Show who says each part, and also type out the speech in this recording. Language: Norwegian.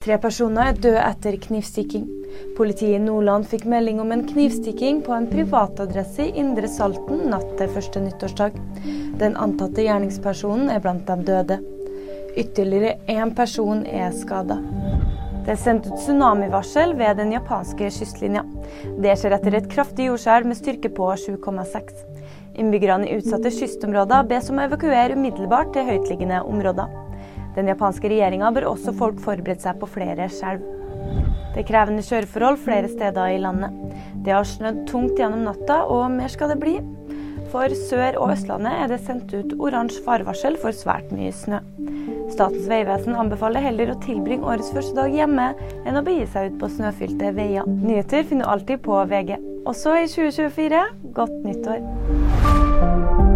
Speaker 1: Tre personer er døde etter knivstikking. Politiet i Nordland fikk melding om en knivstikking på en privatadresse i Indre Salten natt til første nyttårsdag. Den antatte gjerningspersonen er blant de døde. Ytterligere én person er skada. Det er sendt ut tsunamivarsel ved den japanske kystlinja. Det skjer etter et kraftig jordskjelv med styrke på 7,6. Innbyggerne i utsatte kystområder bes om å evakuere umiddelbart til høytliggende områder. Den japanske regjeringa bør også folk forberede seg på flere skjelv. Det er krevende kjøreforhold flere steder i landet. Det har snødd tungt gjennom natta, og mer skal det bli. For Sør- og Østlandet er det sendt ut oransje farevarsel for svært mye snø. Statens vegvesen anbefaler heller å tilbringe årets første dag hjemme enn å begi seg ut på snøfylte veier. Nyheter finner du alltid på VG. Også i 2024. Godt nyttår.